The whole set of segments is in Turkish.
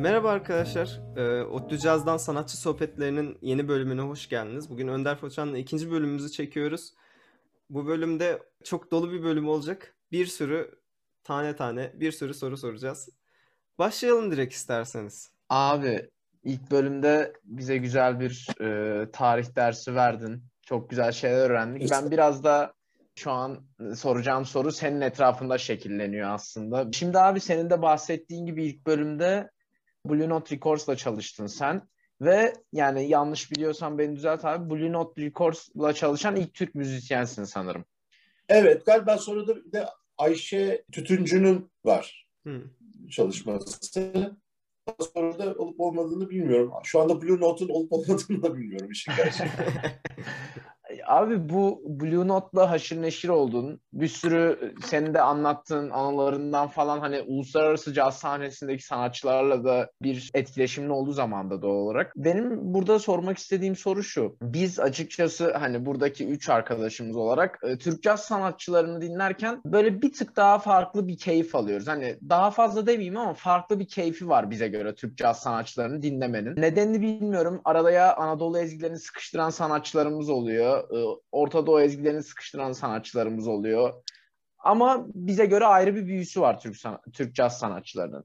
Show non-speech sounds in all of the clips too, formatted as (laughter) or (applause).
Merhaba arkadaşlar. Ee, ODTÜ Caz'dan sanatçı sohbetlerinin yeni bölümüne hoş geldiniz. Bugün Önder Foçan'la ikinci bölümümüzü çekiyoruz. Bu bölümde çok dolu bir bölüm olacak. Bir sürü tane tane bir sürü soru soracağız. Başlayalım direkt isterseniz. Abi ilk bölümde bize güzel bir e, tarih dersi verdin. Çok güzel şeyler öğrendik. Ben biraz da şu an soracağım soru senin etrafında şekilleniyor aslında. Şimdi abi senin de bahsettiğin gibi ilk bölümde Blue Note Records'la çalıştın sen. Ve yani yanlış biliyorsam beni düzelt abi. Blue Note Records'la çalışan ilk Türk müzisyensin sanırım. Evet galiba sonra da bir de Ayşe Tütüncü'nün var Hı. çalışması. Sonra da olup olmadığını bilmiyorum. Şu anda Blue Note'un olup olmadığını da bilmiyorum işin gerçeği. (laughs) Abi bu Blue Note'la haşır neşir oldun. Bir sürü senin de anlattığın anılarından falan hani uluslararası caz sahnesindeki sanatçılarla da bir etkileşimin olduğu zamanda doğal olarak. Benim burada sormak istediğim soru şu. Biz açıkçası hani buradaki üç arkadaşımız olarak e, Türk caz sanatçılarını dinlerken böyle bir tık daha farklı bir keyif alıyoruz. Hani daha fazla demeyeyim ama farklı bir keyfi var bize göre Türk caz sanatçılarını dinlemenin. Nedenini bilmiyorum. Arada ya Anadolu ezgilerini sıkıştıran sanatçılarımız oluyor. E, Orta Doğu ezgilerini sıkıştıran sanatçılarımız oluyor. Ama bize göre ayrı bir büyüsü var Türk, san- Türk caz sanatçılarının.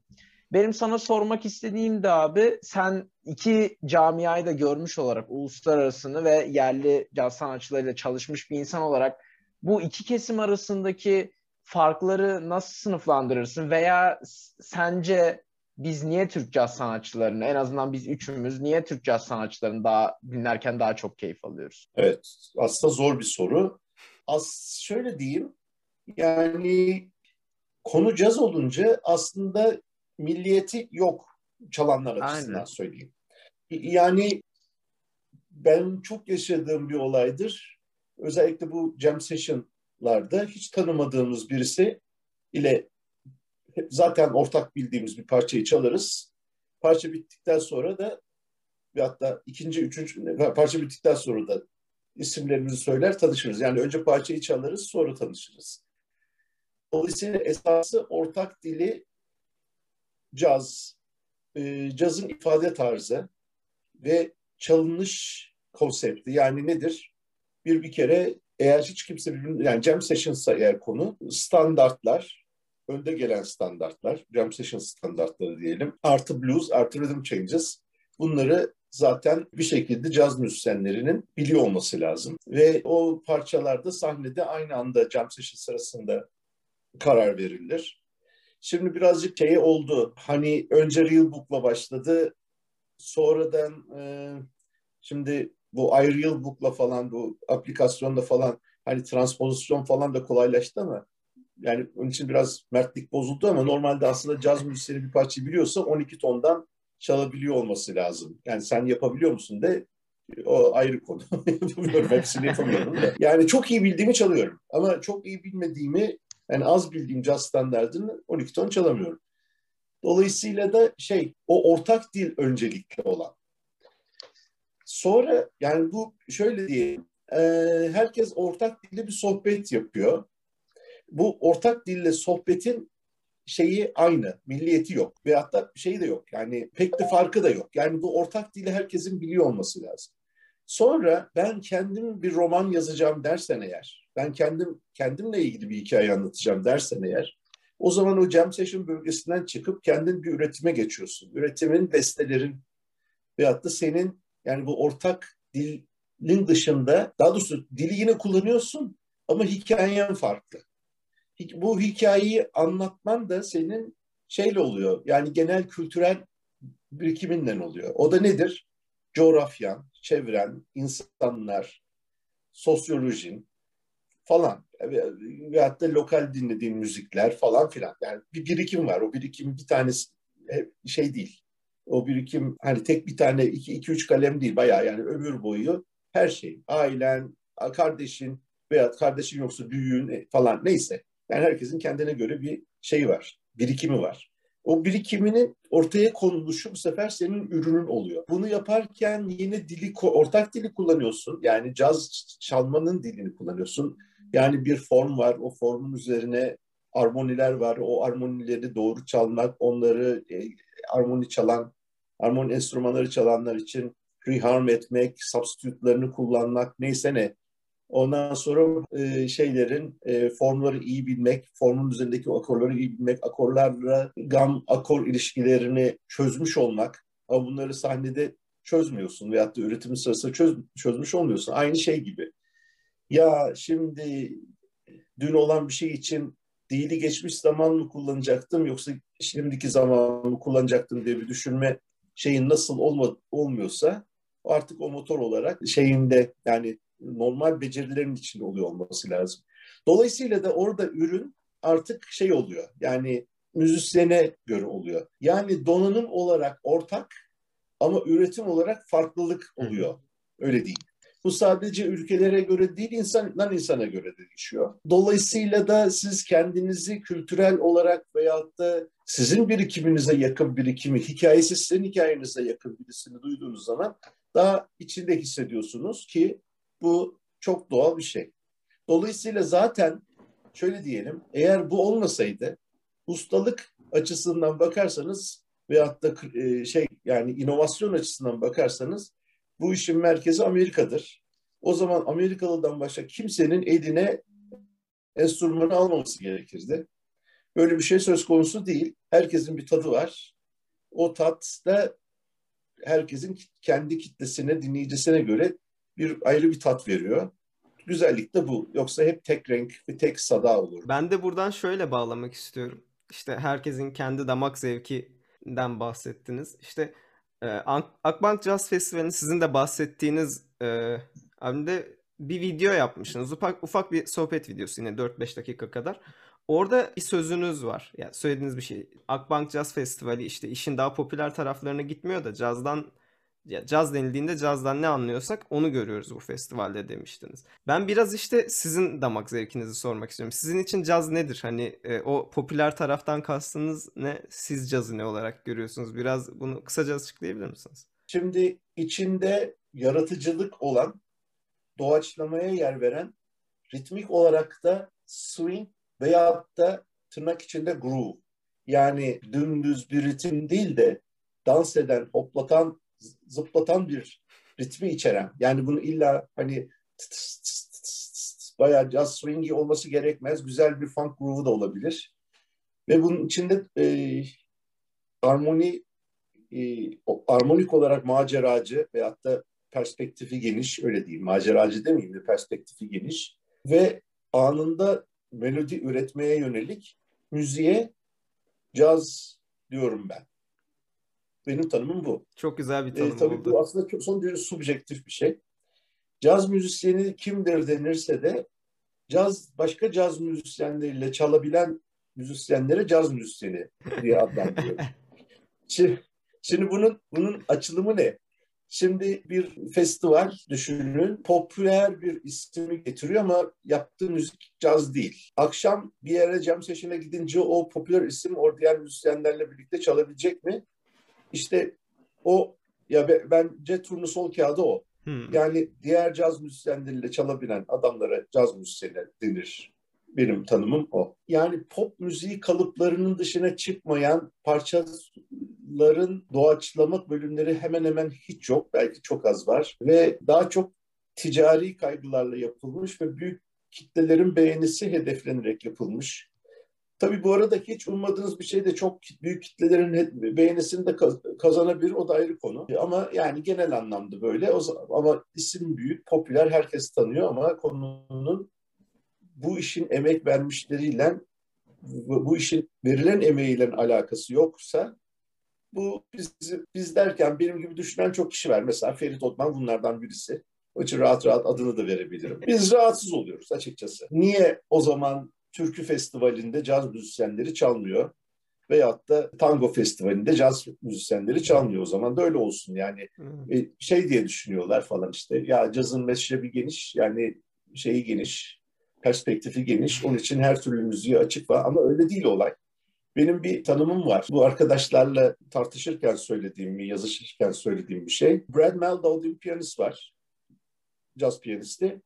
Benim sana sormak istediğim de abi sen iki camiayı da görmüş olarak uluslararasını ve yerli caz sanatçılarıyla çalışmış bir insan olarak bu iki kesim arasındaki farkları nasıl sınıflandırırsın veya sence biz niye Türk caz sanatçılarını en azından biz üçümüz niye Türk caz sanatçılarını daha dinlerken daha çok keyif alıyoruz? Evet, aslında zor bir soru. As şöyle diyeyim, yani konu caz olunca aslında milliyeti yok çalanlar açısından Aynen. söyleyeyim. Yani ben çok yaşadığım bir olaydır. Özellikle bu jam session'larda hiç tanımadığımız birisi ile zaten ortak bildiğimiz bir parçayı çalarız. Parça bittikten sonra da ve hatta ikinci, üçüncü parça bittikten sonra da isimlerimizi söyler tanışırız. Yani önce parçayı çalarız sonra tanışırız. Dolayısıyla esası ortak dili caz, e, cazın ifade tarzı ve çalınış konsepti. Yani nedir? Bir bir kere eğer hiç kimse birbirini, yani jam sessions'a eğer konu standartlar, önde gelen standartlar, jam session standartları diyelim, artı blues, artı rhythm changes bunları zaten bir şekilde caz müzisyenlerinin biliyor olması lazım. Ve o parçalarda sahnede aynı anda jam session sırasında karar verilir. Şimdi birazcık şey oldu. Hani önce Real Book'la başladı. Sonradan e, şimdi bu iReal Book'la falan bu aplikasyonda falan hani transpozisyon falan da kolaylaştı ama yani onun için biraz mertlik bozuldu ama normalde aslında caz müzisyeni bir parçayı biliyorsa 12 tondan çalabiliyor olması lazım. Yani sen yapabiliyor musun de o ayrı konu. (laughs) Yapamıyorum. Hepsini yapamıyorum da. Yani çok iyi bildiğimi çalıyorum. Ama çok iyi bilmediğimi yani az bildiğim caz standartını 12 ton çalamıyorum. Dolayısıyla da şey o ortak dil öncelikli olan. Sonra yani bu şöyle diyelim e, herkes ortak dilde bir sohbet yapıyor. Bu ortak dille sohbetin şeyi aynı, milliyeti yok ve hatta şeyi de yok. Yani pek de farkı da yok. Yani bu ortak dili herkesin biliyor olması lazım. Sonra ben kendim bir roman yazacağım dersen eğer, ben kendim kendimle ilgili bir hikaye anlatacağım dersen eğer, o zaman o jam session bölgesinden çıkıp kendin bir üretime geçiyorsun. Üretimin, bestelerin veyahut da senin yani bu ortak dilin dışında, daha doğrusu dili yine kullanıyorsun ama hikayen farklı. Bu hikayeyi anlatman da senin şeyle oluyor. Yani genel kültürel birikiminle oluyor. O da nedir? Coğrafyan, çevren, insanlar, sosyolojin falan veyahut da lokal dinlediğin müzikler falan filan. Yani bir birikim var. O birikim bir tanesi şey değil. O birikim hani tek bir tane iki, iki üç kalem değil bayağı yani ömür boyu her şey. Ailen, kardeşin veya kardeşin yoksa büyüğün falan neyse. Yani herkesin kendine göre bir şey var, birikimi var. O birikiminin ortaya konuluşu bu sefer senin ürünün oluyor. Bunu yaparken yine dili, ortak dili kullanıyorsun. Yani caz çalmanın dilini kullanıyorsun. Yani bir form var, o formun üzerine armoniler var. O armonileri doğru çalmak, onları armoni çalan, armoni enstrümanları çalanlar için reharm etmek, substitute'larını kullanmak neyse ne. Ondan sonra e, şeylerin e, formları iyi bilmek, formun üzerindeki akorları iyi bilmek, akorlarla gam akor ilişkilerini çözmüş olmak. Ama bunları sahnede çözmüyorsun veyahut da üretim sırasında çöz, çözmüş olmuyorsun. Aynı şey gibi. Ya şimdi dün olan bir şey için dili geçmiş zaman mı kullanacaktım yoksa şimdiki zaman mı kullanacaktım diye bir düşünme şeyin nasıl olma, olmuyorsa artık o motor olarak şeyinde yani normal becerilerin içinde oluyor olması lazım. Dolayısıyla da orada ürün artık şey oluyor. Yani müzisyene göre oluyor. Yani donanım olarak ortak ama üretim olarak farklılık oluyor. Öyle değil. Bu sadece ülkelere göre değil, insandan insana göre değişiyor. Dolayısıyla da siz kendinizi kültürel olarak veyahut da sizin birikiminize yakın birikimi, hikayesi sizin hikayenize yakın birisini duyduğunuz zaman daha içinde hissediyorsunuz ki bu çok doğal bir şey. Dolayısıyla zaten şöyle diyelim, eğer bu olmasaydı ustalık açısından bakarsanız veyahut da e, şey yani inovasyon açısından bakarsanız bu işin merkezi Amerika'dır. O zaman Amerikalı'dan başka kimsenin eline enstrümanı almaması gerekirdi. Böyle bir şey söz konusu değil. Herkesin bir tadı var. O tat da herkesin kendi kitlesine, dinleyicisine göre bir ayrı bir tat veriyor. Güzellik de bu. Yoksa hep tek renk ve tek sada olur. Ben de buradan şöyle bağlamak istiyorum. İşte herkesin kendi damak zevkinden bahsettiniz. İşte e, Akbank Jazz Festivali'nin sizin de bahsettiğiniz e, albümde bir video yapmışsınız. Ufak, ufak bir sohbet videosu yine 4-5 dakika kadar. Orada bir sözünüz var. Yani söylediğiniz bir şey. Akbank Jazz Festivali işte işin daha popüler taraflarına gitmiyor da cazdan ya caz denildiğinde cazdan ne anlıyorsak onu görüyoruz bu festivalde demiştiniz. Ben biraz işte sizin damak zevkinizi sormak istiyorum. Sizin için caz nedir? Hani e, o popüler taraftan kastınız ne? Siz cazı ne olarak görüyorsunuz? Biraz bunu kısaca açıklayabilir misiniz? Şimdi içinde yaratıcılık olan, doğaçlamaya yer veren, ritmik olarak da swing veyahut da tırnak içinde groove. Yani dümdüz bir ritim değil de dans eden, hoplatan zıplatan bir ritmi içeren. Yani bunu illa hani bayağı jazz swingi olması gerekmez. Güzel bir funk groove'u da olabilir. Ve bunun içinde e, armoni e, armonik olarak maceracı veyahut da perspektifi geniş öyle diyeyim. Maceracı demeyeyim de perspektifi geniş ve anında melodi üretmeye yönelik müziğe caz diyorum ben. Benim tanımım bu. Çok güzel bir tanım e, tabii oldu. Bu aslında çok, son derece subjektif bir şey. Caz müzisyeni kimdir denirse de caz başka caz müzisyenleriyle çalabilen müzisyenlere caz müzisyeni diye adlandırıyorum. (laughs) şimdi, şimdi bunun bunun açılımı ne? Şimdi bir festival düşünün. Popüler bir ismi getiriyor ama yaptığı müzik caz değil. Akşam bir yere jam session'e gidince o popüler isim o diğer müzisyenlerle birlikte çalabilecek mi? İşte o ya bence turnusol kağıdı o. Hmm. Yani diğer caz müzisyenleriyle çalabilen adamlara caz müzisyeni denir. Benim tanımım o. Yani pop müziği kalıplarının dışına çıkmayan parçaların doğaçlama bölümleri hemen hemen hiç yok. Belki çok az var. Ve daha çok ticari kaygılarla yapılmış ve büyük kitlelerin beğenisi hedeflenerek yapılmış. Tabii bu arada hiç ummadığınız bir şey de çok büyük kitlelerin beğenisini de kazanabilir. O da ayrı konu. Ama yani genel anlamda böyle. O, ama isim büyük, popüler, herkes tanıyor ama konunun bu işin emek vermişleriyle bu işin verilen emeğiyle alakası yoksa bu biz, biz derken benim gibi düşünen çok kişi var. Mesela Ferit Otman bunlardan birisi. O için rahat rahat adını da verebilirim. Biz rahatsız oluyoruz açıkçası. Niye o zaman türkü festivalinde caz müzisyenleri çalmıyor. Veyahut da tango festivalinde caz müzisyenleri çalmıyor o zaman da öyle olsun yani hmm. şey diye düşünüyorlar falan işte ya cazın meşrebi geniş yani şeyi geniş perspektifi geniş onun için her türlü müziğe açık var ama öyle değil olay. Benim bir tanımım var. Bu arkadaşlarla tartışırken söylediğim, yazışırken söylediğim bir şey. Brad Meldau diye bir piyanist var. Caz piyanisti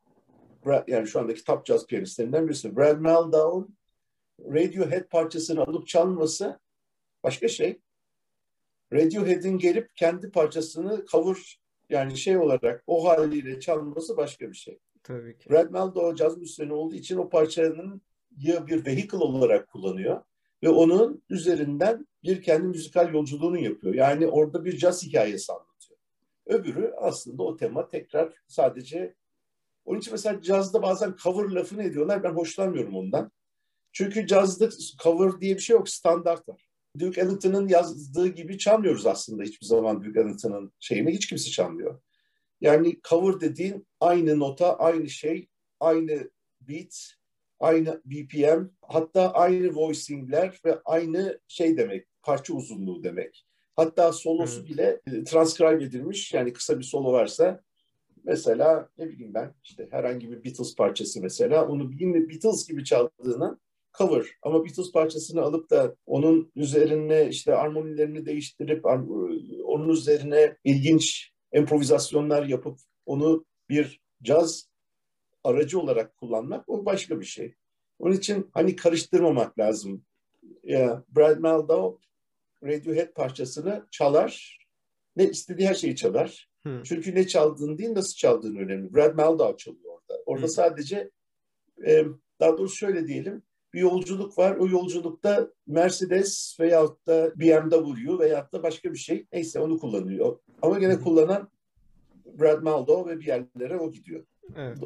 yani şu andaki top jazz piyanistlerinden birisi. Brad Meldau'nun Radiohead parçasını alıp çalması başka şey. Radiohead'in gelip kendi parçasını cover yani şey olarak o haliyle çalması başka bir şey. Tabii ki. Brad Mehldau caz müzisyeni olduğu için o parçanın ya bir vehicle olarak kullanıyor ve onun üzerinden bir kendi müzikal yolculuğunu yapıyor. Yani orada bir caz hikayesi anlatıyor. Öbürü aslında o tema tekrar sadece onun için mesela cazda bazen cover lafını ediyorlar. Ben hoşlanmıyorum ondan. Çünkü cazda cover diye bir şey yok. Standart var. Duke Ellington'ın yazdığı gibi çalmıyoruz aslında hiçbir zaman Duke Ellington'ın şeyini. Hiç kimse çalmıyor. Yani cover dediğin aynı nota, aynı şey, aynı beat, aynı BPM, hatta aynı voicingler ve aynı şey demek, parça uzunluğu demek. Hatta solosu Evet. bile e, transcribe edilmiş. Yani kısa bir solo varsa mesela ne bileyim ben işte herhangi bir Beatles parçası mesela onu yine Beatles gibi çaldığına cover ama Beatles parçasını alıp da onun üzerine işte armonilerini değiştirip onun üzerine ilginç improvizasyonlar yapıp onu bir caz aracı olarak kullanmak o başka bir şey. Onun için hani karıştırmamak lazım. Ya, Brad Mehldau Radiohead parçasını çalar. Ne istediği her şeyi çalar. Hı. Çünkü ne çaldığın değil nasıl çaldığın önemli. Brad Mehldau çalıyor orada. Orada Hı. sadece e, daha doğrusu şöyle diyelim bir yolculuk var. O yolculukta Mercedes veyahut da BMW veyahut da başka bir şey neyse onu kullanıyor. Ama gene Hı. kullanan Brad Mehldau ve bir yerlere o gidiyor. Evet.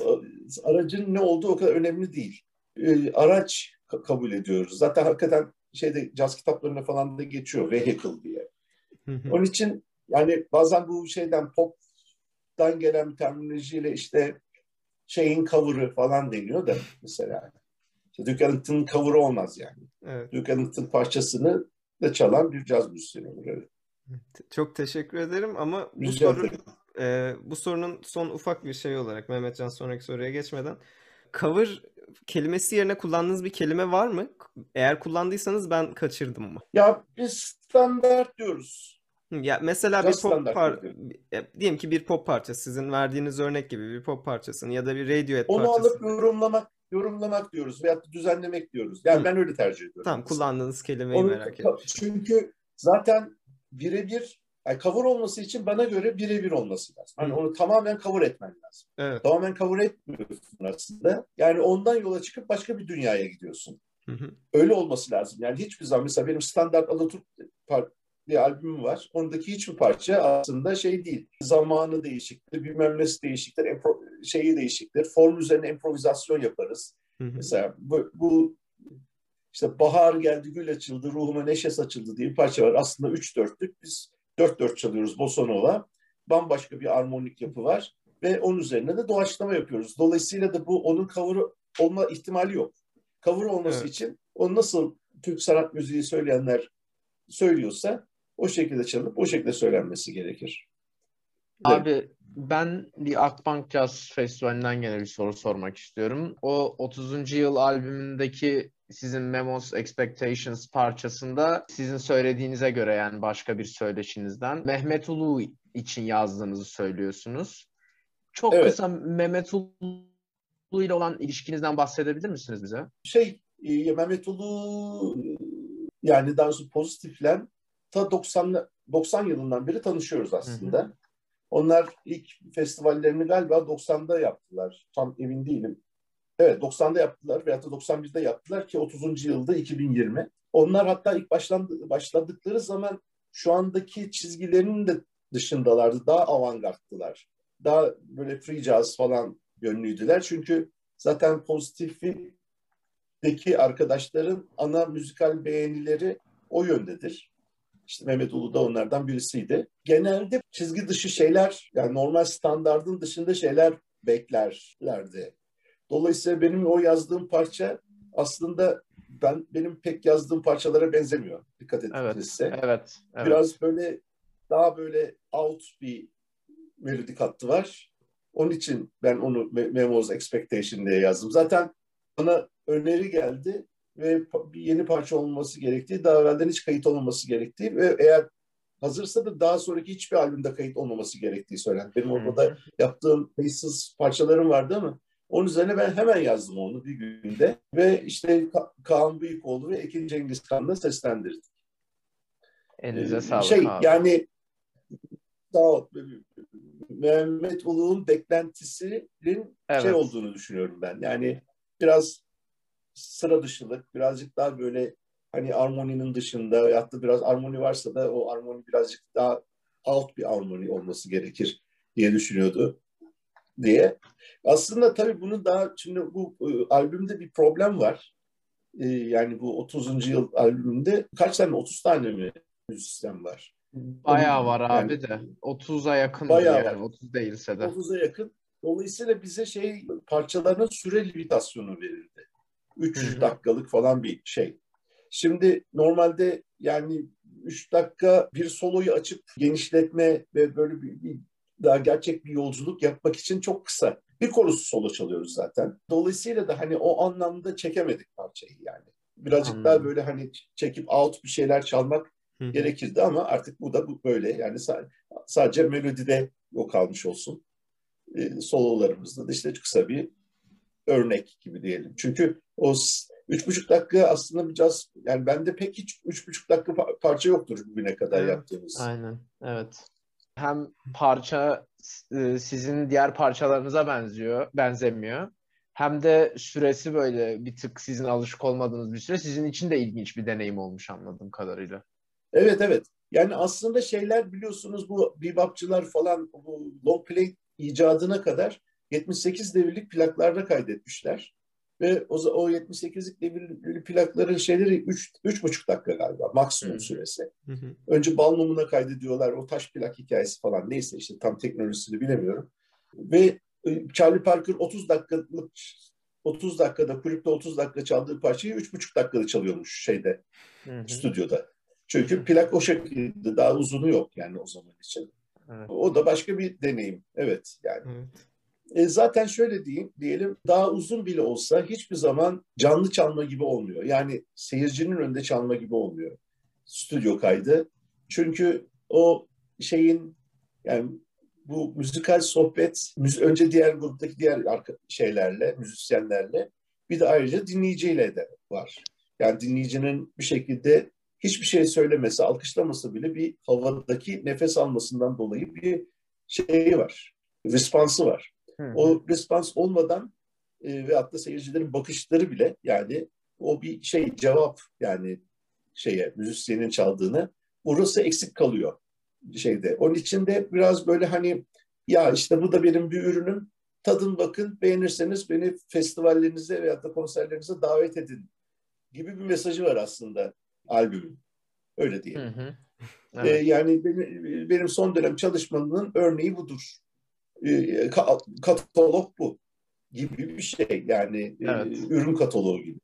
Aracın ne olduğu o kadar önemli değil. E, araç ka- kabul ediyoruz. Zaten hakikaten şeyde caz kitaplarına falan da geçiyor vehicle diye. Hı hı. Onun için yani bazen bu şeyden pop'tan gelen bir terminolojiyle işte şeyin cover'ı falan deniyor da mesela. İşte Duke Ellington'ın cover'ı olmaz yani. Evet. Duke Ellington parçasını da çalan bir caz müzisyeni olur. Evet. Çok teşekkür ederim ama bu Rica ederim. e, bu sorunun son ufak bir şey olarak Mehmetcan sonraki soruya geçmeden cover kelimesi yerine kullandığınız bir kelime var mı? Eğer kullandıysanız ben kaçırdım mı? Ya biz standart diyoruz. Ya mesela bir Caz pop par ya diyelim ki bir pop parçası sizin verdiğiniz örnek gibi bir pop parçasını ya da bir Radiohead Onu parçası. alıp yorumlamak yorumlamak diyoruz veyahut da düzenlemek diyoruz. Yani Hı. ben öyle tercih ediyorum. Tamam kullandığınız kelimeyi Onu- merak etmiştim. Çünkü zaten birebir yani cover olması için bana göre birebir olması lazım. Hani onu tamamen cover etmen lazım. Evet. Tamamen cover etmiyorsun aslında. Yani ondan yola çıkıp başka bir dünyaya gidiyorsun. Hı hı. Öyle olması lazım. Yani hiçbir zaman mesela benim standart Alaturk par- bir albümüm var. Ondaki hiçbir parça aslında şey değil. Zamanı değişiktir, bilmem nesi değişiktir, impro- şeyi değişiktir. Form üzerine improvizasyon yaparız. Hı hı. Mesela bu, bu işte bahar geldi, gül açıldı, ruhuma neşe saçıldı diye bir parça var. Aslında üç dörtlük. Biz dört dört çalıyoruz bossa nova. Bambaşka bir armonik yapı var. Ve onun üzerine de doğaçlama yapıyoruz. Dolayısıyla da bu onun cover olma ihtimali yok. Cover olması Evet. için onu nasıl Türk sanat müziği söyleyenler söylüyorsa o şekilde çalıp o şekilde söylenmesi gerekir. Abi ben bir Akbank Jazz Festivali'nden gene bir soru sormak istiyorum. O 30. yıl albümündeki sizin Memos Expectations parçasında sizin söylediğinize göre yani başka bir söyleşinizden Mehmet Ulu için yazdığınızı söylüyorsunuz. Çok Evet. kısa Mehmet Ulu ile olan ilişkinizden bahsedebilir misiniz bize? Şey e, Mehmet Ulu yani daha doğrusu pozitiflen ta 90 90 yılından beri tanışıyoruz aslında. Onlar ilk festivallerini galiba 90'da yaptılar. Tam emin değilim. Evet 90'da yaptılar veyahut da 91'de yaptılar ki 30. yılda 2020. Onlar hatta ilk başlandı, başladıkları zaman şu andaki çizgilerinin de dışındalardı. Daha avantgardtılar. Daha böyle free jazz falan yönlüydüler. Çünkü zaten pozitifteki arkadaşların ana müzikal beğenileri o yöndedir. İşte Mehmet Ulu da onlardan birisiydi. Genelde çizgi dışı şeyler, yani normal standardın dışında şeyler beklerlerdi. Dolayısıyla benim o yazdığım parça aslında ben benim pek yazdığım parçalara benzemiyor. Dikkat Evet. edilirse. Evet. evet. Biraz böyle daha böyle out bir melodik hattı var. Onun için ben onu Me- Memo's Expectation diye yazdım. Zaten bana öneri geldi ve bir yeni parça olması gerektiği, daha evvelden hiç kayıt olmaması gerektiği ve eğer hazırsa da daha sonraki hiçbir albümde kayıt olmaması gerektiği söylendi. Benim orada da yaptığım kayıtsız parçalarım vardı ama onun üzerine ben hemen yazdım onu bir günde ve işte Ka- Kaan Büyükoğlu ve Ekin Cengiz Kan'la seslendirdim. Elinize Ee, sağlık şey abi. yani sağ ol. Mehmet Uluğ'un beklentisinin Evet. şey olduğunu düşünüyorum ben. Yani biraz sıra dışılık, birazcık daha böyle hani armoninin dışında veyahut da biraz armoni varsa da o armoni birazcık daha alt bir armoni olması gerekir diye düşünüyordu diye. Aslında tabii bunun daha şimdi bu e, albümde bir problem var. E, yani bu 30. yıl albümünde kaç tane 30 tane mi müzisyen var? Bayağı var Yani- abi de. 30'a yakın Bayağı yani. var. 30 değilse de. 30'a yakın. Dolayısıyla bize şey parçalarına süre limitasyonu verildi. 3 Hı hı. dakikalık falan bir şey. Şimdi normalde yani 3 dakika bir soloyu açıp genişletme ve böyle bir, bir daha gerçek bir yolculuk yapmak için çok kısa. Bir korusu solo çalıyoruz zaten. Dolayısıyla da hani o anlamda çekemedik parçayı yani. Birazcık Anladım. daha böyle hani çekip out bir şeyler çalmak Hı hı. gerekirdi ama artık bu da bu böyle. Yani sa- sadece melodide o kalmış olsun. E, sololarımızda da işte kısa bir örnek gibi diyelim. Çünkü o üç buçuk dakika aslında biraz yani bende pek hiç üç buçuk dakika pa- parça yoktur bugüne kadar Evet, yaptığımız. Aynen. Evet. Hem parça e, sizin diğer parçalarınıza benziyor, benzemiyor. Hem de süresi böyle bir tık sizin alışık olmadığınız bir süre. Sizin için de ilginç bir deneyim olmuş anladığım kadarıyla. Evet evet. Yani aslında şeyler biliyorsunuz bu bebopçılar falan bu long play icadına kadar 78 devirlik plaklarda kaydetmişler. Ve o, o 78'lik devirli plakların şeyleri 3 3,5 dakika galiba maksimum Hı. süresi. Hı hı. Önce balmumuna kaydediyorlar. O taş plak hikayesi falan neyse işte tam teknolojisini bilemiyorum. Ve e, Charlie Parker 30 dakikalık 30 dakikada kulüpte 30 dakika çaldığı parçayı 3,5 dakikada çalıyormuş şeyde Hı hı. stüdyoda. Çünkü plak o şekilde daha uzunu yok yani o zaman için. Evet. O da başka bir deneyim. Evet yani. Evet. E, zaten şöyle diyeyim, diyelim daha uzun bile olsa hiçbir zaman canlı çalma gibi olmuyor. Yani seyircinin önünde çalma gibi olmuyor. Stüdyo kaydı. Çünkü o şeyin yani bu müzikal sohbet önce diğer gruptaki diğer şeylerle, müzisyenlerle bir de ayrıca dinleyiciyle de var. Yani dinleyicinin bir şekilde hiçbir şey söylemesi, alkışlaması bile bir havadaki nefes almasından dolayı bir şeyi var. Respansı var. Hı hı. O respons olmadan e, ve hatta seyircilerin bakışları bile yani o bir şey cevap yani şeye müzisyenin çaldığını orası eksik kalıyor şeyde. Onun için de biraz böyle hani ya işte bu da benim bir ürünüm tadın bakın beğenirseniz beni festivallerinize veya da konserlerinize davet edin gibi bir mesajı var aslında albümün. Öyle Hı diyelim. hı. Ee, Evet. yani benim, benim son dönem çalışmanın örneği budur. Ka- katalog bu gibi bir şey yani e, Evet. ürün kataloğu gibi.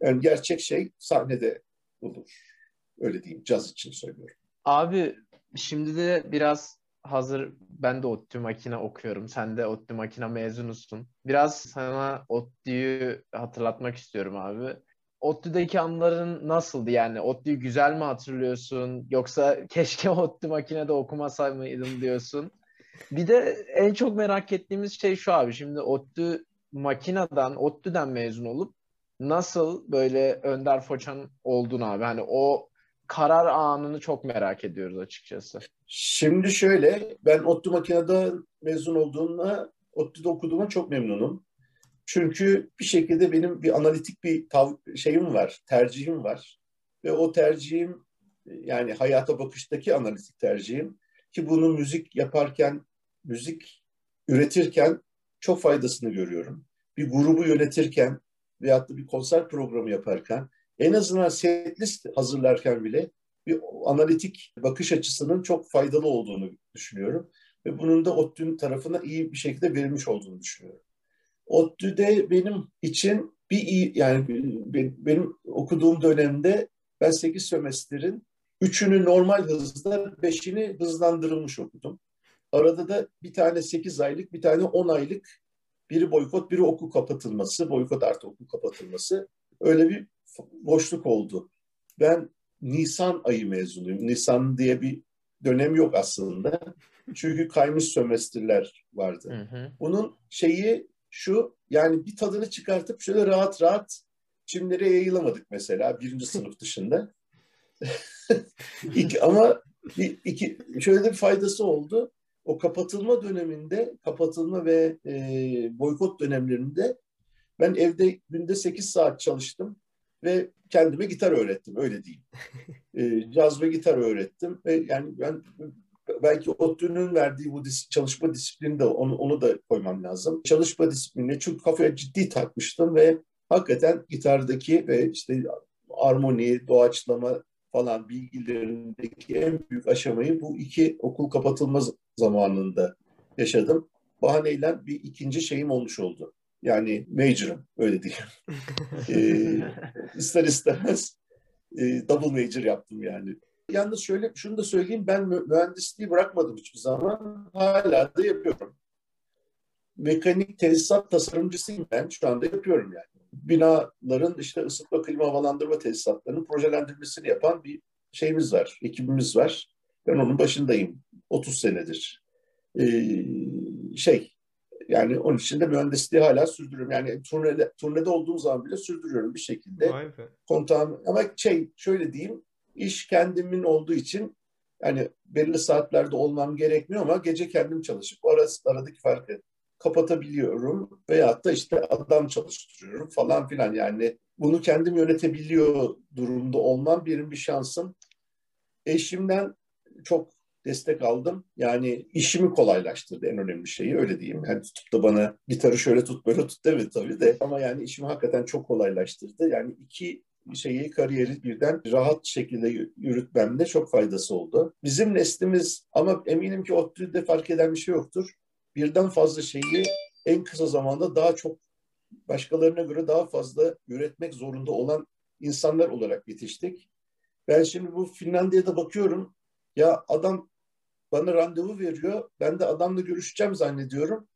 Yani gerçek şey sahnede olur. Öyle diyeyim caz için söylüyorum. Abi şimdi de biraz hazır ben de ODTÜ makine okuyorum. Sen de ODTÜ makine mezunusun. Biraz sana ODTÜ'yü hatırlatmak istiyorum abi. ODTÜ'deki anların nasıldı yani? ODTÜ'yü güzel mi hatırlıyorsun? Yoksa keşke (laughs) ODTÜ makinede okumasaydım diyorsun. Bir de en çok merak ettiğimiz şey şu abi. Şimdi ODTÜ makineden, ODTÜ'den mezun olup nasıl böyle Önder Foçan oldun abi? Hani o karar anını çok merak ediyoruz açıkçası. Şimdi şöyle ben ODTÜ makinede mezun olduğumda ODTÜ'de okuduğuma çok memnunum. Çünkü bir şekilde benim bir analitik bir tav- şeyim var, tercihim var. Ve o tercihim yani hayata bakıştaki analitik tercihim ki bunu müzik yaparken, müzik üretirken çok faydasını görüyorum. Bir grubu yönetirken veyahut da bir konser programı yaparken en azından setlist hazırlarken bile bir analitik bakış açısının çok faydalı olduğunu düşünüyorum. Ve bunun da ODTÜ'nün tarafına iyi bir şekilde verilmiş olduğunu düşünüyorum. ODTÜ'de benim için bir iyi yani benim okuduğum dönemde ben 8 sömestrin 3'ünü normal hızda 5'ini hızlandırılmış okudum. Arada da bir tane 8 aylık bir tane 10 aylık biri boykot biri okul kapatılması boykot artı okul kapatılması öyle bir boşluk oldu. Ben Nisan ayı mezunuyum. Nisan diye bir dönem yok aslında. Çünkü kaymış sömestrler vardı. Hı hı. Bunun şeyi şu yani bir tadını çıkartıp şöyle rahat rahat çimlere yayılamadık mesela birinci (laughs) sınıf dışında. (laughs) iki, ama bir, iki, şöyle bir faydası oldu. O kapatılma döneminde, kapatılma ve e, boykot dönemlerinde ben evde günde 8 saat çalıştım ve kendime gitar öğrettim öyle diyeyim. (laughs) E, caz ve gitar öğrettim ve yani ben belki ODTÜ'nün verdiği bu dis- çalışma disiplini de onu, onu da koymam lazım. Çalışma disiplini çünkü kafaya ciddi takmıştım ve hakikaten gitardaki ve işte armoni, doğaçlama falan bilgilerindeki en büyük aşamayı bu iki okul kapatılma zamanında yaşadım. Bahaneyle bir ikinci şeyim olmuş oldu. Yani major'ım öyle diyeyim. (laughs) ee, ister istemez e, double major yaptım yani. Yalnız şöyle şunu da söyleyeyim ben mühendisliği bırakmadım hiçbir zaman. Hala da yapıyorum. Mekanik tesisat tasarımcısıyım ben. Şu anda yapıyorum yani. Binaların işte ısıtma, klima, havalandırma tesisatlarının projelendirmesini yapan bir şeyimiz var, ekibimiz var. Ben onun başındayım. 30 senedir. Ee, şey, yani onun için de mühendisliği hala sürdürüyorum. Yani turnede, turnede olduğum zaman bile sürdürüyorum bir şekilde. Kontağım, ama şey şöyle diyeyim, iş kendimin olduğu için yani belirli saatlerde olmam gerekmiyor ama gece kendim çalışıp arası, aradaki farkı kapatabiliyorum veyahut da işte adam çalıştırıyorum falan filan yani bunu kendim yönetebiliyor durumda olmam benim bir şansım. Eşimden çok destek aldım. Yani işimi kolaylaştırdı en önemli şeyi öyle diyeyim. Yani tutup da bana gitarı şöyle tut böyle tut demedi tabii de ama yani işimi hakikaten çok kolaylaştırdı. Yani iki şeyi kariyeri birden rahat şekilde yürütmemde çok faydası oldu. Bizim neslimiz ama eminim ki ODTÜ'de fark eden bir şey yoktur. Birden fazla şeyi en kısa zamanda daha çok başkalarına göre daha fazla üretmek zorunda olan insanlar olarak yetiştik. Ben şimdi bu Finlandiya'da bakıyorum. Ya adam bana randevu veriyor. Ben de adamla görüşeceğim zannediyorum.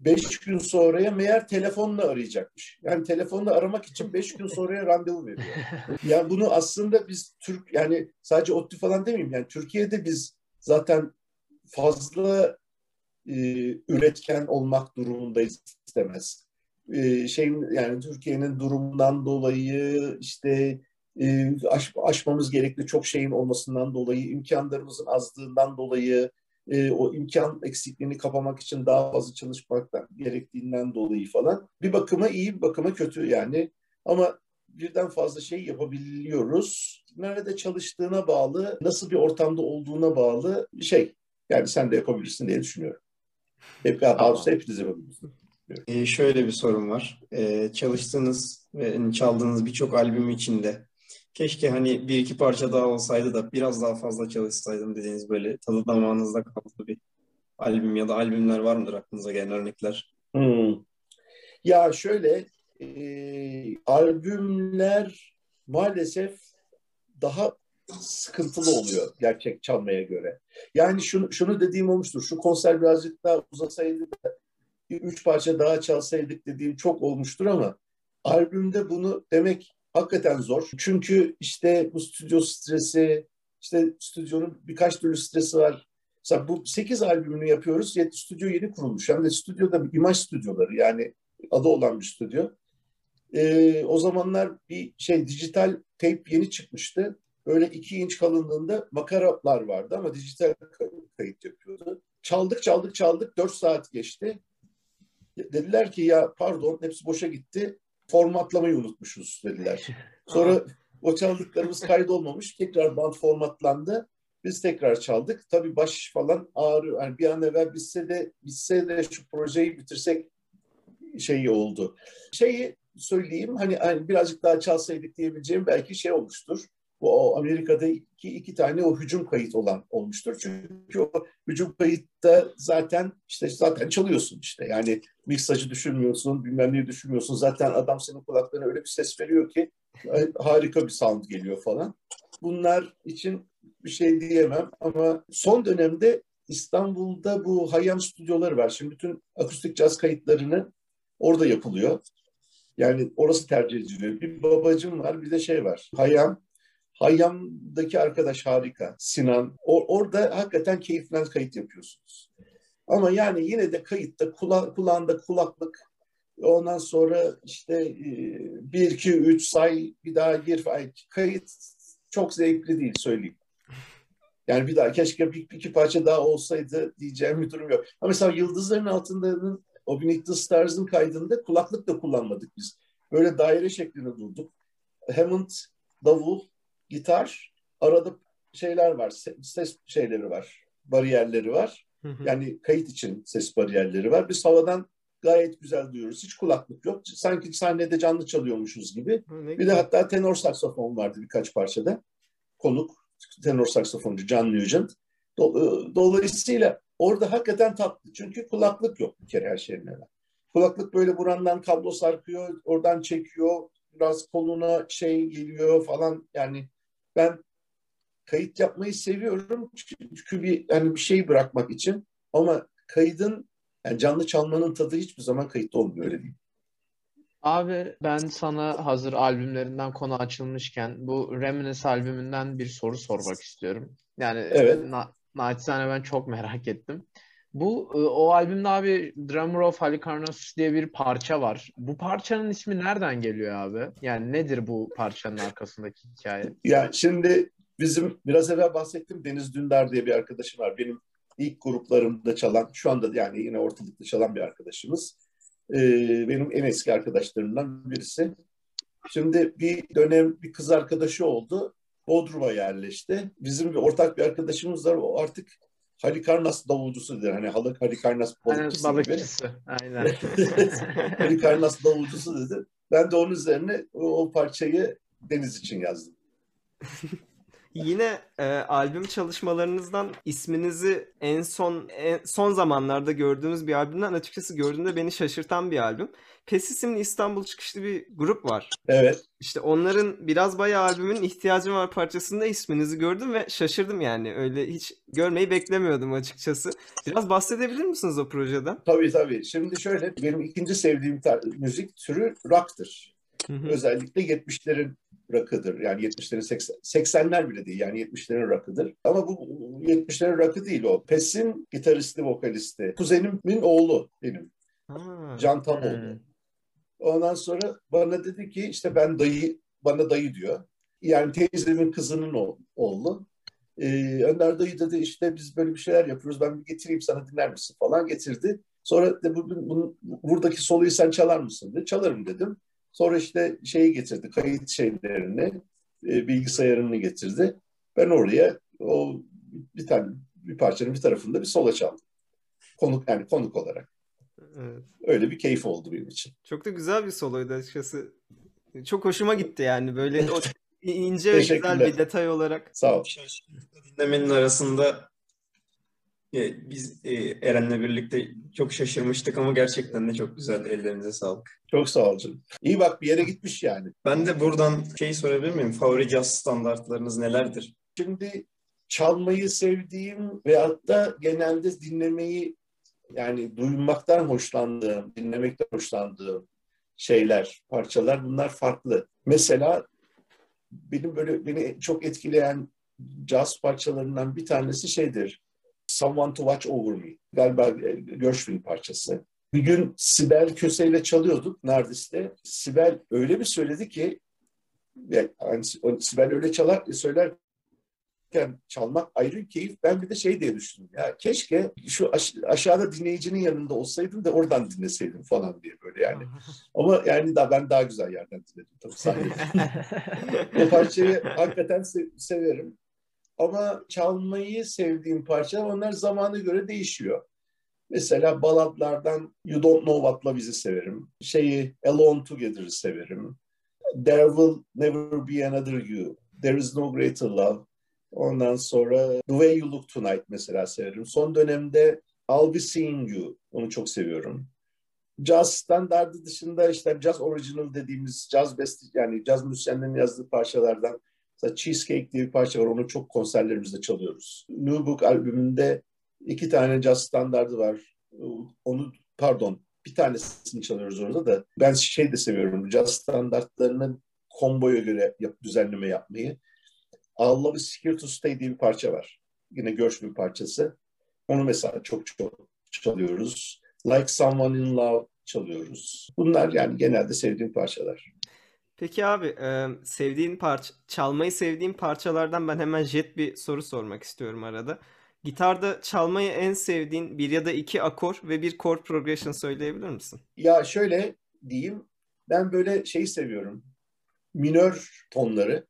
Beş gün sonraya meğer telefonla arayacakmış. Yani telefonla aramak için beş gün sonraya randevu veriyor. (laughs) Yani bunu aslında biz Türk yani sadece ODTÜ falan demeyeyim yani Türkiye'de biz zaten fazla e, üretken olmak durumundayız istemez. E, şey yani Türkiye'nin durumundan dolayı işte e, aş, aşmamız gerekli çok şeyin olmasından dolayı imkanlarımızın azlığından dolayı e, o imkan eksikliğini kapamak için daha fazla çalışmak gerektiğinden dolayı falan. Bir bakıma iyi, bir bakıma kötü yani. Ama birden fazla şey yapabiliyoruz. Nerede çalıştığına bağlı, nasıl bir ortamda olduğuna bağlı bir şey. Yani sen de yapabilirsin diye düşünüyorum. Hep, tamam. hepiniz yapabilirsiniz. Ee, şöyle bir sorun var. Ee, çalıştığınız ve çaldığınız birçok albüm içinde keşke hani bir iki parça daha olsaydı da biraz daha fazla çalışsaydım dediğiniz böyle tadı damağınızda kaldı bir albüm ya da albümler var mıdır aklınıza gelen örnekler? Hmm. Ya şöyle e, albümler maalesef daha sıkıntılı oluyor gerçek çalmaya göre. Yani şunu, şunu dediğim olmuştur. Şu konser birazcık daha uzasaydı da üç parça daha çalsaydık dediğim çok olmuştur ama albümde bunu demek hakikaten zor. Çünkü işte bu stüdyo stresi, işte stüdyonun birkaç türlü stresi var. Mesela bu 8 albümünü yapıyoruz. Stüdyo yeni kurulmuş. Hem de stüdyoda imaj stüdyoları yani adı olan bir stüdyo. Ee, o zamanlar bir şey dijital tape yeni çıkmıştı. Böyle iki inç kalınlığında makaralar vardı ama dijital kayıt yapıyordu. Çaldık çaldık çaldık dört saat geçti. Dediler ki ya pardon hepsi boşa gitti formatlamayı unutmuşuz dediler. Sonra o çaldıklarımız kaydolmamış. Tekrar band formatlandı. Biz tekrar çaldık. Tabii baş falan ağrıyor. Yani bir an evvel bitse de bitse de şu projeyi bitirsek şeyi oldu. Şeyi söyleyeyim hani, hani birazcık daha çalsaydık diyebileceğim belki şey olmuştur bu Amerika'da iki, tane o hücum kayıt olan olmuştur. Çünkü o hücum kayıtta zaten işte zaten çalıyorsun işte. Yani miksajı düşünmüyorsun, bilmem neyi düşünmüyorsun. Zaten adam senin kulaklarına öyle bir ses veriyor ki harika bir sound geliyor falan. Bunlar için bir şey diyemem ama son dönemde İstanbul'da bu Hayyam stüdyoları var. Şimdi bütün akustik caz kayıtlarını orada yapılıyor. Yani orası tercih ediliyor. Bir babacım var, bir de şey var. Hayyam Hayyam'daki arkadaş harika. Sinan. O, orada hakikaten keyiflen kayıt yapıyorsunuz. Ama yani yine de kayıtta kula, kulağında kulaklık ondan sonra işte e, bir iki üç say bir daha gir kayıt çok zevkli değil söyleyeyim. Yani bir daha keşke bir, bir iki parça daha olsaydı diyeceğim bir durum yok. Ama mesela Yıldızların Altında'nın o Beneath the Stars'ın kaydında kulaklık da kullanmadık biz. Böyle daire şeklinde durduk. Hammond, davul, gitar, arada şeyler var, ses şeyleri var, bariyerleri var. Yani kayıt için ses bariyerleri var. Biz havadan gayet güzel duyuyoruz. Hiç kulaklık yok. Sanki sahnede canlı çalıyormuşuz gibi. Bir de hatta tenor saksafon vardı birkaç parçada. Konuk tenor saksafoncu John Nugent. E, dolayısıyla orada hakikaten tatlı. Çünkü kulaklık yok bir kere her şeyin evvel. Kulaklık böyle burandan kablo sarkıyor, oradan çekiyor, biraz koluna şey geliyor falan. Yani ben kayıt yapmayı seviyorum çünkü bir yani bir şey bırakmak için ama kaydın yani canlı çalmanın tadı hiçbir zaman kayıtta olmuyor öyle değil. Abi ben sana hazır albümlerinden konu açılmışken bu Reminisce albümünden bir soru sormak istiyorum. Yani evet. na naçizane ben çok merak ettim. Bu e, o albümde abi Drummer of Halicarnassus diye bir parça var. Bu parçanın ismi nereden geliyor abi? Yani nedir bu parçanın arkasındaki hikaye? Ya şimdi bizim biraz evvel bahsettim Deniz Dündar diye bir arkadaşım var. Benim ilk gruplarımda çalan, şu anda yani yine ortalıkta çalan bir arkadaşımız. Ee, benim en eski arkadaşlarımdan birisi. Şimdi bir dönem bir kız arkadaşı oldu. Bodrum'a yerleşti. Bizim bir ortak bir arkadaşımız var. O artık Halikarnas davulcusu der. Hani halı Halikarnas balıkçısı, Aynen, balıkçısı. (laughs) Aynen. Halikarnas davulcusu dedi. Ben de onun üzerine o, o parçayı Deniz için yazdım. (laughs) Yine e, albüm çalışmalarınızdan isminizi en son en, son zamanlarda gördüğümüz bir albümden açıkçası gördüğümde beni şaşırtan bir albüm. Pes isimli İstanbul çıkışlı bir grup var. Evet. İşte onların biraz bayağı albümün ihtiyacım var parçasında isminizi gördüm ve şaşırdım yani. Öyle hiç görmeyi beklemiyordum açıkçası. Biraz bahsedebilir misiniz o projeden? Tabii tabii. Şimdi şöyle benim ikinci sevdiğim müzik türü rock'tır. Hı hı. Özellikle 70'lerin rakıdır. Yani 70'lerin 80, 80'ler bile değil. Yani 70'lerin rakıdır. Ama bu 70'lerin rakı değil o. Pes'in gitaristi, vokalisti. Kuzenimin oğlu benim. Ha. Can Tamoğlu. Hmm. Ondan sonra bana dedi ki işte ben dayı, bana dayı diyor. Yani teyzemin kızının oğlu. Ee, Önder dayı dedi işte biz böyle bir şeyler yapıyoruz. Ben bir getireyim sana dinler misin falan getirdi. Sonra de bu, bu, buradaki soluyu sen çalar mısın dedi. Çalarım dedim. Sonra işte şeyi getirdi, kayıt şeylerini, e, bilgisayarını getirdi. Ben oraya o bir tane bir parçanın bir tarafında bir sola çaldım. Konuk yani konuk olarak. Evet. Öyle bir keyif oldu benim için. Çok da güzel bir soloydu açıkçası. Çok hoşuma gitti yani böyle o (laughs) ince ve güzel bir detay olarak. Sağ ol. Dinlemenin arasında e, biz e, Eren'le birlikte çok şaşırmıştık ama gerçekten de çok güzel. Ellerinize sağlık. Çok sağ ol canım. İyi bak bir yere gitmiş yani. Ben de buradan şey sorabilir miyim? Favori caz standartlarınız nelerdir? Şimdi çalmayı sevdiğim veyahut da genelde dinlemeyi yani duymaktan hoşlandığım, dinlemekten hoşlandığım şeyler, parçalar bunlar farklı. Mesela benim böyle beni çok etkileyen caz parçalarından bir tanesi şeydir. Someone to Watch Over Me. Galiba e, Gershwin parçası. Bir gün Sibel Köse ile çalıyorduk Nardis'te. Sibel öyle bir söyledi ki yani Sibel öyle çalar söyler çalmak ayrı bir keyif. Ben bir de şey diye düşündüm. Ya keşke şu aş- aşağıda dinleyicinin yanında olsaydım da oradan dinleseydim falan diye böyle yani. (laughs) Ama yani daha ben daha güzel yerden dinledim tabii sahnede. (laughs) o parçayı hakikaten se- severim. Ama çalmayı sevdiğim parçalar onlar zamana göre değişiyor. Mesela baladlardan You Don't Know What Love Is'i severim. Şeyi Alone Together'ı severim. There Will Never Be Another You. There Is No Greater Love. Ondan sonra The Way You Look Tonight mesela severim. Son dönemde I'll Be Seeing You. Onu çok seviyorum. Jazz standardı dışında işte jazz original dediğimiz jazz best yani jazz müzisyenlerin yazdığı parçalardan mesela Cheesecake diye bir parça var. Onu çok konserlerimizde çalıyoruz. New Book albümünde iki tane jazz standardı var. Onu pardon bir tanesini çalıyoruz orada da. Ben şey de seviyorum. Jazz standartlarını komboya göre yap, düzenleme yapmayı. All Love is to Stay diye bir parça var. Yine Gershwin parçası. Onu mesela çok çok çalıyoruz. Like Someone in Love çalıyoruz. Bunlar yani genelde sevdiğim parçalar. Peki abi e, sevdiğin parça, çalmayı sevdiğin parçalardan ben hemen jet bir soru sormak istiyorum arada. Gitarda çalmayı en sevdiğin bir ya da iki akor ve bir chord progression söyleyebilir misin? Ya şöyle diyeyim, ben böyle şeyi seviyorum. Minör tonları.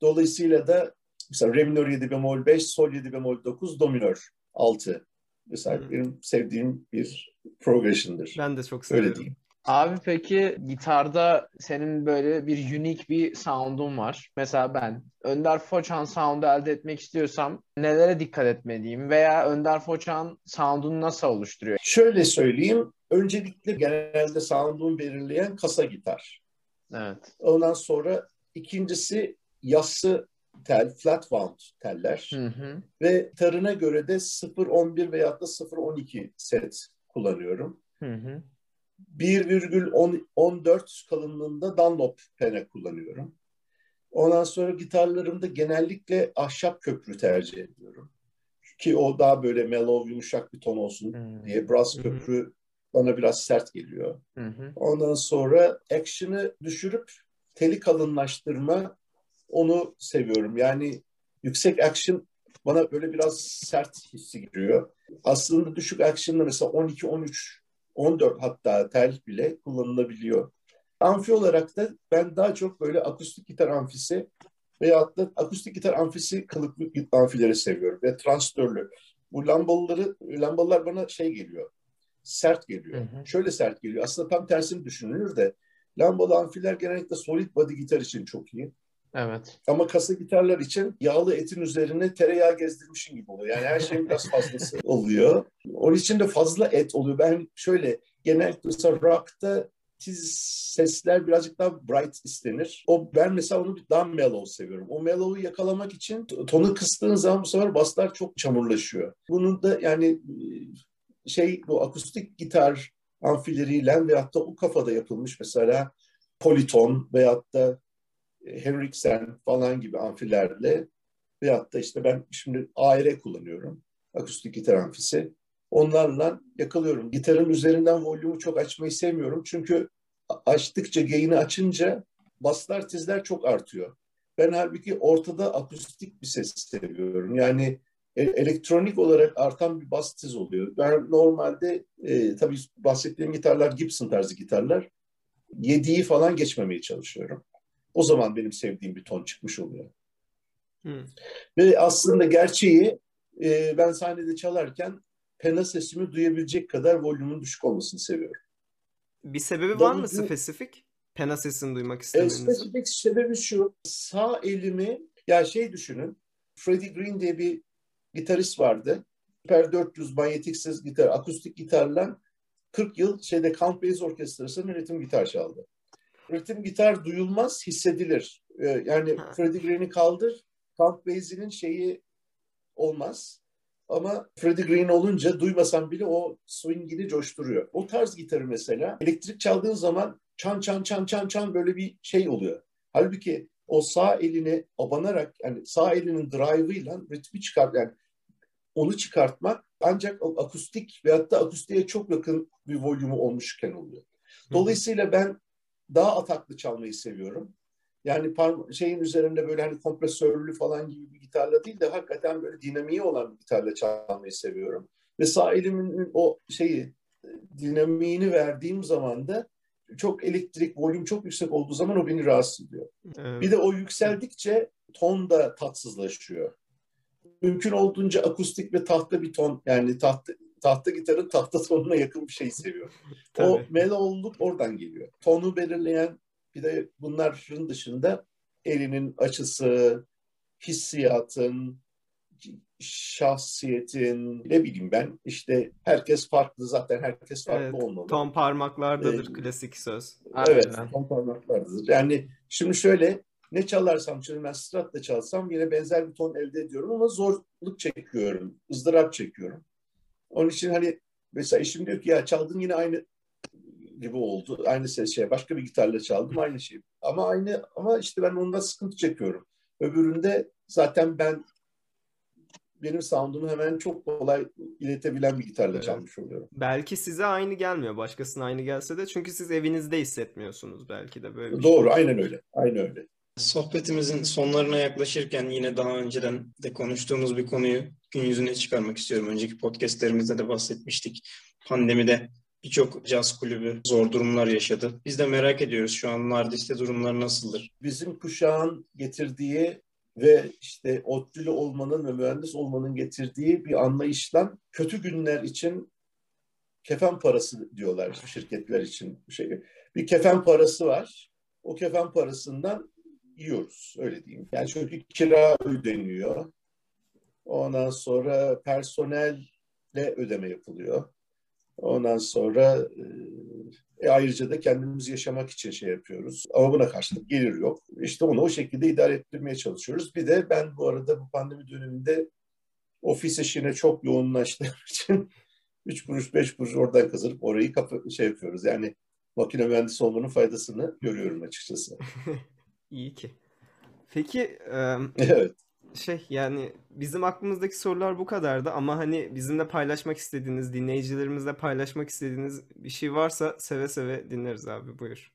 Dolayısıyla da mesela re minör 7 bemol 5, sol 7 bemol 9, do minör 6. Mesela Hı. benim sevdiğim bir progression'dır. Ben de çok Öyle seviyorum. diyeyim. Abi peki gitarda senin böyle bir unique bir sound'un var. Mesela ben Önder Foçan sound'u elde etmek istiyorsam nelere dikkat etmeliyim? Veya Önder Foçan sound'unu nasıl oluşturuyor? Şöyle söyleyeyim, öncelikle genelde sound'unu belirleyen kasa gitar. Evet. Ondan sonra ikincisi yassı tel, flat wound teller. Hı hı. Ve tarına göre de 0.11 veyahut da 0.12 set kullanıyorum. Hı hı. 1,14 kalınlığında Dunlop pene kullanıyorum. Ondan sonra gitarlarımda genellikle ahşap köprü tercih ediyorum. Ki o daha böyle mellow, yumuşak bir ton olsun Hı diye. Brass köprü bana biraz sert geliyor. hı. Ondan sonra action'ı düşürüp teli kalınlaştırma onu seviyorum. Yani yüksek action bana böyle biraz sert hissi giriyor. Aslında düşük action'da mesela 12, 13, 14 hatta tel bile kullanılabiliyor. Amfi olarak da ben daha çok böyle akustik gitar amfisi veyahut da akustik gitar amfisi kılıklı amfileri seviyorum ve transistörlü. Bu lambaları, lambalar bana şey geliyor, sert geliyor. Hı hı. Şöyle sert geliyor. Aslında tam tersini düşünülür de lambalı amfiler genellikle solid body gitar için çok iyi. Evet. Ama kasa gitarlar için yağlı etin üzerine tereyağı gezdirmişin gibi oluyor. Yani her şeyin biraz fazlası (laughs) oluyor. Onun için de fazla et oluyor. Ben şöyle genellikle mesela rock'ta tiz sesler birazcık daha bright istenir. O ben mesela onu daha mellow seviyorum. O mellow'u yakalamak için tonu kıstığın zaman bu sefer baslar çok çamurlaşıyor. Bunun da yani şey bu akustik gitar amfileriyle veyahut da o kafada yapılmış mesela politon veyahut da Henriksen falan gibi amfilerle veyahut da işte ben şimdi AR kullanıyorum. Akustik gitar amfisi. Onlarla yakalıyorum. Gitarın üzerinden volümü çok açmayı sevmiyorum. Çünkü açtıkça, gain'i açınca baslar, tizler çok artıyor. Ben halbuki ortada akustik bir ses seviyorum. Yani elektronik olarak artan bir bas tiz oluyor. Ben normalde e, tabii bahsettiğim gitarlar Gibson tarzı gitarlar. Yediği falan geçmemeye çalışıyorum. O zaman benim sevdiğim bir ton çıkmış oluyor. Hı. Ve aslında gerçeği e, ben sahnede çalarken pena sesimi duyabilecek kadar volümün düşük olmasını seviyorum. Bir sebebi var mı spesifik? Pena sesini duymak E, istemenizin. spesifik sebebi şu. Sağ elimi ya şey düşünün. Freddie Green diye bir gitarist vardı. Super 400 manyetiksiz gitar, akustik gitarla 40 yıl şeyde Count Basie Orkestrası'nın ritim gitar çaldı. Ritim gitar duyulmaz, hissedilir. E, yani Ha. Freddie Green'i kaldır, Count Basie'nin şeyi olmaz. Ama Freddie Green olunca duymasan bile o swingini coşturuyor. O tarz gitarı mesela elektrik çaldığın zaman çan çan çan çan çan böyle bir şey oluyor. Halbuki o sağ elini abanarak yani sağ elinin drive'ıyla ritmi çıkart yani onu çıkartmak ancak o akustik veyahut da akustiğe çok yakın bir volümü olmuşken oluyor. Dolayısıyla ben daha ataklı çalmayı seviyorum. Yani şeyin üzerinde böyle hani kompresörlü falan gibi bir gitarla değil de hakikaten böyle dinamiği olan bir gitarla çalmayı seviyorum. Ve sağ elimin o şeyi dinamiğini verdiğim zaman da çok elektrik, volüm çok yüksek olduğu zaman o beni rahatsız ediyor. Evet. Bir de o yükseldikçe ton da tatsızlaşıyor. Mümkün olduğunca akustik ve tahta bir ton yani tahta, tahta gitarın tahta tonuna yakın bir şey seviyorum. (laughs) O Tabii. mellowluk oradan geliyor. Tonu belirleyen bir de bunların dışında elinin açısı, hissiyatın, şahsiyetin, ne bileyim ben işte herkes farklı zaten herkes farklı Evet, olmalı. Ton parmaklardadır Ee, klasik söz. Evet, Aynen. ton parmaklardır. Yani şimdi şöyle ne çalarsam çalayım ben stratla çalsam yine benzer bir ton elde ediyorum ama zorluk çekiyorum, ızdırap çekiyorum. Onun için hani mesela eşim diyor ki ya çaldın yine aynı gibi oldu. Aynı ses şey. Başka bir gitarla çaldım aynı şey. Ama aynı ama işte ben ondan sıkıntı çekiyorum. Öbüründe zaten ben benim sound'umu hemen çok kolay iletebilen bir gitarla Evet. çalmış oluyorum. Belki size aynı gelmiyor. Başkasına aynı gelse de. Çünkü siz evinizde hissetmiyorsunuz belki de böyle bir şey. Doğru, aynen öyle. Aynen öyle. Sohbetimizin sonlarına yaklaşırken yine daha önceden de konuştuğumuz bir konuyu gün yüzüne çıkarmak istiyorum. Önceki podcastlerimizde de bahsetmiştik. Pandemide birçok caz kulübü zor durumlar yaşadı. Biz de merak ediyoruz şu an Nardis'te durumlar nasıldır? Bizim kuşağın getirdiği ve işte ODTÜ'lü olmanın ve mühendis olmanın getirdiği bir anlayışla kötü günler için kefen parası diyorlar şirketler için. Şey, bir kefen parası var. O kefen parasından yiyoruz öyle diyeyim. Yani çünkü kira ödeniyor. Ondan sonra personelle ödeme yapılıyor. Ondan sonra e, ayrıca da kendimiz yaşamak için şey yapıyoruz. Ama buna karşılık gelir yok. İşte onu o şekilde idare ettirmeye çalışıyoruz. Bir de ben bu arada bu pandemi döneminde ofis işine çok yoğunlaştığım (laughs) için 3 kuruş 5 kuruş oradan kazanıp orayı kapı, şey yapıyoruz. Yani makine mühendisi olmanın faydasını görüyorum açıkçası. (laughs) İyi ki. Peki e, Evet. Şey yani bizim aklımızdaki sorular bu kadardı ama hani bizimle paylaşmak istediğiniz, dinleyicilerimizle paylaşmak istediğiniz bir şey varsa seve seve dinleriz abi buyur.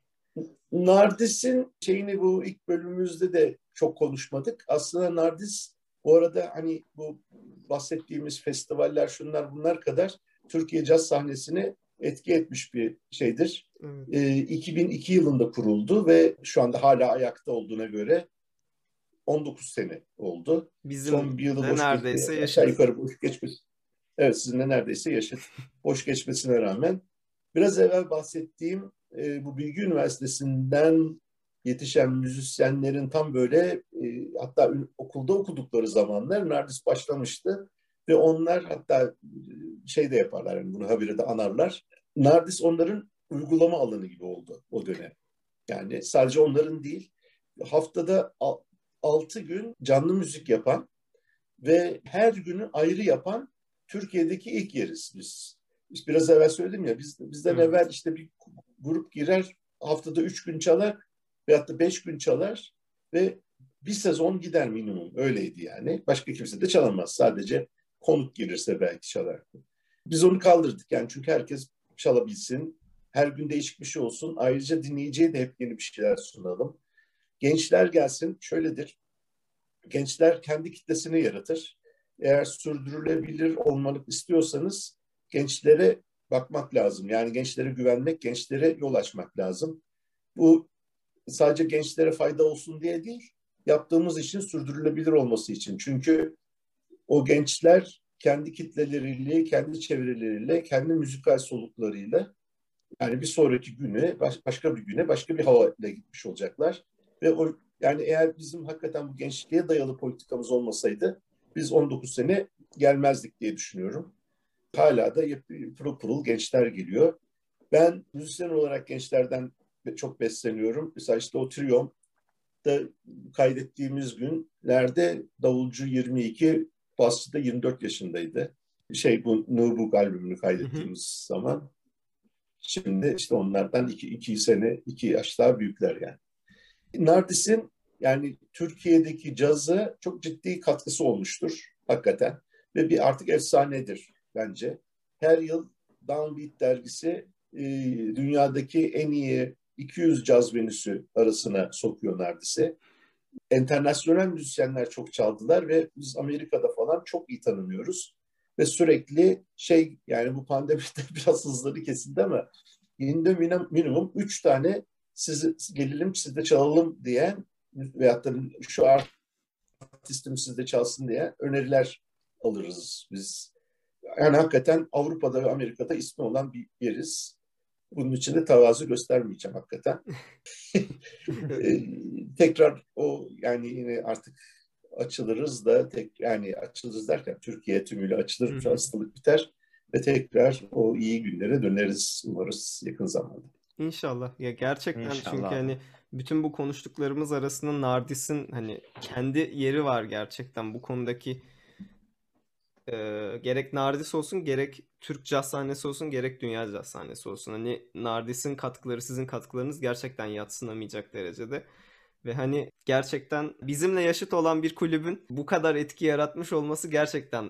Nardis'in şeyini bu ilk bölümümüzde de çok konuşmadık. Aslında Nardis bu arada hani bu bahsettiğimiz festivaller şunlar bunlar kadar Türkiye caz sahnesine etki etmiş bir şeydir. Evet. Ee, 2002 yılında kuruldu ve şu anda hala ayakta olduğuna göre 19 sene oldu. Bizim Son bir yılı boş neredeyse geçti. Aşağı yukarı boş geçmesi. Evet sizinle neredeyse yaşadık. (laughs) boş geçmesine rağmen. Biraz evvel bahsettiğim e, bu Bilgi Üniversitesi'nden yetişen müzisyenlerin tam böyle e, hatta okulda okudukları zamanlar Nardis başlamıştı. Ve onlar hatta e, şey de yaparlar, yani bunu habire de anarlar. Nardis onların uygulama alanı gibi oldu o dönem. Yani sadece onların değil, haftada 6 gün canlı müzik yapan ve her günü ayrı yapan Türkiye'deki ilk yeriz biz. İşte biraz evvel söyledim ya biz, bizden Evet. evvel işte bir grup girer haftada üç gün çalar veyahut da beş gün çalar ve bir sezon gider minimum öyleydi yani. Başka kimse de çalamaz sadece konuk gelirse belki çalar. Biz onu kaldırdık yani çünkü herkes çalabilsin. Her gün değişik bir şey olsun. Ayrıca dinleyiciye de hep yeni bir şeyler sunalım. Gençler gelsin şöyledir. Gençler kendi kitlesini yaratır. Eğer sürdürülebilir olmalık istiyorsanız gençlere bakmak lazım. Yani gençlere güvenmek, gençlere yol açmak lazım. Bu sadece gençlere fayda olsun diye değil, yaptığımız işin sürdürülebilir olması için. Çünkü o gençler kendi kitleleriyle, kendi çevreleriyle, kendi müzikal soluklarıyla yani bir sonraki güne, baş, başka bir güne, başka bir havayla gitmiş olacaklar. Ve o yani eğer bizim hakikaten bu gençliğe dayalı politikamız olmasaydı biz 19 sene gelmezdik diye düşünüyorum. Hala da pırıl pırıl gençler geliyor. Ben müzisyen olarak gençlerden çok besleniyorum. Mesela işte o triyom da kaydettiğimiz günlerde davulcu 22, basçı da 24 yaşındaydı. Şey bu Nubuk albümünü kaydettiğimiz zaman. Şimdi işte onlardan iki, iki sene, iki yaş daha büyükler yani. Nardis'in yani Türkiye'deki cazı çok ciddi katkısı olmuştur hakikaten. Ve bir artık efsanedir bence. Her yıl Downbeat dergisi e, dünyadaki en iyi 200 caz venüsü arasına sokuyor Nardis'i. Enternasyonel müzisyenler çok çaldılar ve biz Amerika'da falan çok iyi tanınıyoruz. Ve sürekli şey yani bu pandemide (laughs) biraz hızları kesildi ama yine minimum 3 tane siz gelelim siz de çalalım diyen veyahut da şu artistim siz de çalsın diye öneriler alırız biz. Yani hakikaten Avrupa'da ve Amerika'da ismi olan bir yeriz. Bunun için de tavazu göstermeyeceğim hakikaten. (laughs) Ee, tekrar o yani yine artık açılırız da tek yani açılırız derken Türkiye tümüyle açılır, hastalık biter ve tekrar o iyi günlere döneriz umarız yakın zamanda. İnşallah. Ya gerçekten İnşallah çünkü abi. hani bütün bu konuştuklarımız arasında Nardis'in hani kendi yeri var gerçekten bu konudaki e, gerek Nardis olsun gerek Türk caz sahnesi olsun gerek dünya caz sahnesi olsun. Hani Nardis'in katkıları sizin katkılarınız gerçekten yadsınamayacak derecede. Ve hani gerçekten bizimle yaşıt olan bir kulübün bu kadar etki yaratmış olması gerçekten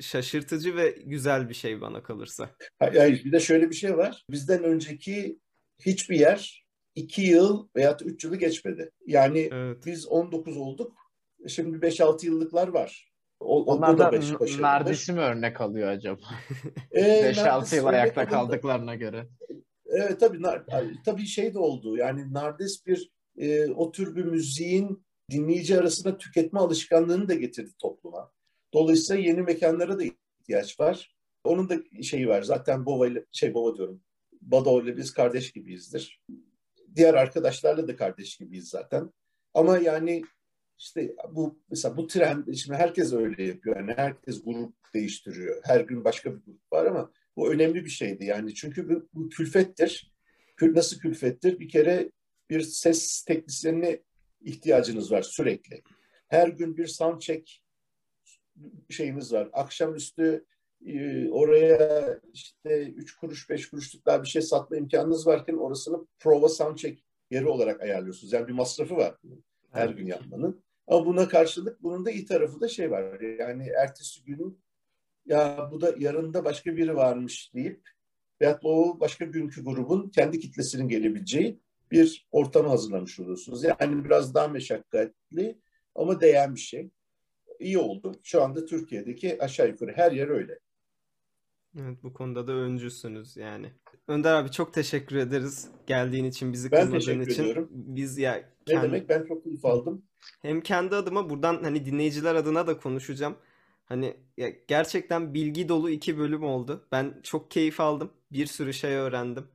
şaşırtıcı ve güzel bir şey bana kalırsa. Hayır bir de şöyle bir şey var. Bizden önceki hiçbir yer iki yıl veya üç yılı geçmedi. Yani evet. biz 19 olduk. Şimdi 5-6 yıllıklar var. O, Onlar da Nardis'i mi örnek alıyor acaba? (laughs) Ee, 5-6 yıl ayakta kaldıklarına göre. Evet tabii, tabii şey de oldu. Yani Nardis bir e, o tür bir müziğin dinleyici arasında tüketme alışkanlığını da getirdi topluma. Dolayısıyla yeni mekanlara da ihtiyaç var. Onun da şeyi var. Zaten Bova ile şey Bova diyorum. Bado ile biz kardeş gibiyizdir. Diğer arkadaşlarla da kardeş gibiyiz zaten. Ama yani işte bu mesela bu trend şimdi herkes öyle yapıyor. Yani herkes grup değiştiriyor. Her gün başka bir grup var ama bu önemli bir şeydi yani. Çünkü bu, bu külfettir. Nasıl külfettir? Bir kere bir ses teknisyenine ihtiyacınız var sürekli. Her gün bir sound check şeyimiz var. Akşamüstü e, oraya işte üç kuruş beş kuruşluk daha bir şey satma imkanınız varken orasını prova sound check yeri olarak ayarlıyorsunuz. Yani bir masrafı var her gün yapmanın. Ama buna karşılık bunun da iyi tarafı da şey var. Yani ertesi günün ya bu da yarında başka biri varmış deyip veyahut o başka günkü grubun kendi kitlesinin gelebileceği bir ortam hazırlamış oluyorsunuz. Yani biraz daha meşakkatli ama değen bir şey. İyi oldu. Şu anda Türkiye'deki aşağı yukarı her yer öyle. Evet bu konuda da öncüsünüz yani. Önder abi çok teşekkür ederiz geldiğin için bizi ben kırmadığın için. Ediyorum. Biz ya ne demek ben çok keyif aldım. Hem kendi adıma buradan hani dinleyiciler adına da konuşacağım. Hani ya gerçekten bilgi dolu iki bölüm oldu. Ben çok keyif aldım. Bir sürü şey öğrendim.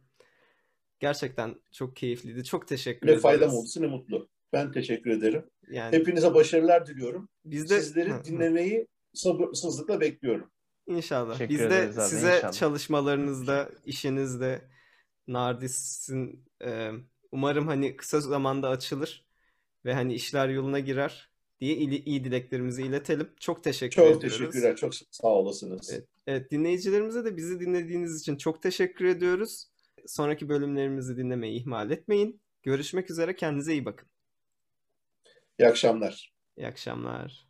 Gerçekten çok keyifliydi. Çok teşekkür ne ederiz. Ne faydam oldu ne mutlu. Ben teşekkür ederim. Yani Hepinize başarılar diliyorum. Biz de sizleri dinlemeyi sabırsızlıkla bekliyorum. İnşallah. Teşekkür Biz de size inşallah. çalışmalarınızda, işinizde Nardis'in e, umarım hani kısa zamanda açılır ve hani işler yoluna girer diye iyi, iyi dileklerimizi iletelim. Çok teşekkür çok ediyoruz. Çok teşekkürler. Çok sağ olasınız. Evet, evet, dinleyicilerimize de bizi dinlediğiniz için çok teşekkür ediyoruz. Sonraki bölümlerimizi dinlemeyi ihmal etmeyin. Görüşmek üzere. Kendinize iyi bakın. İyi akşamlar. İyi akşamlar.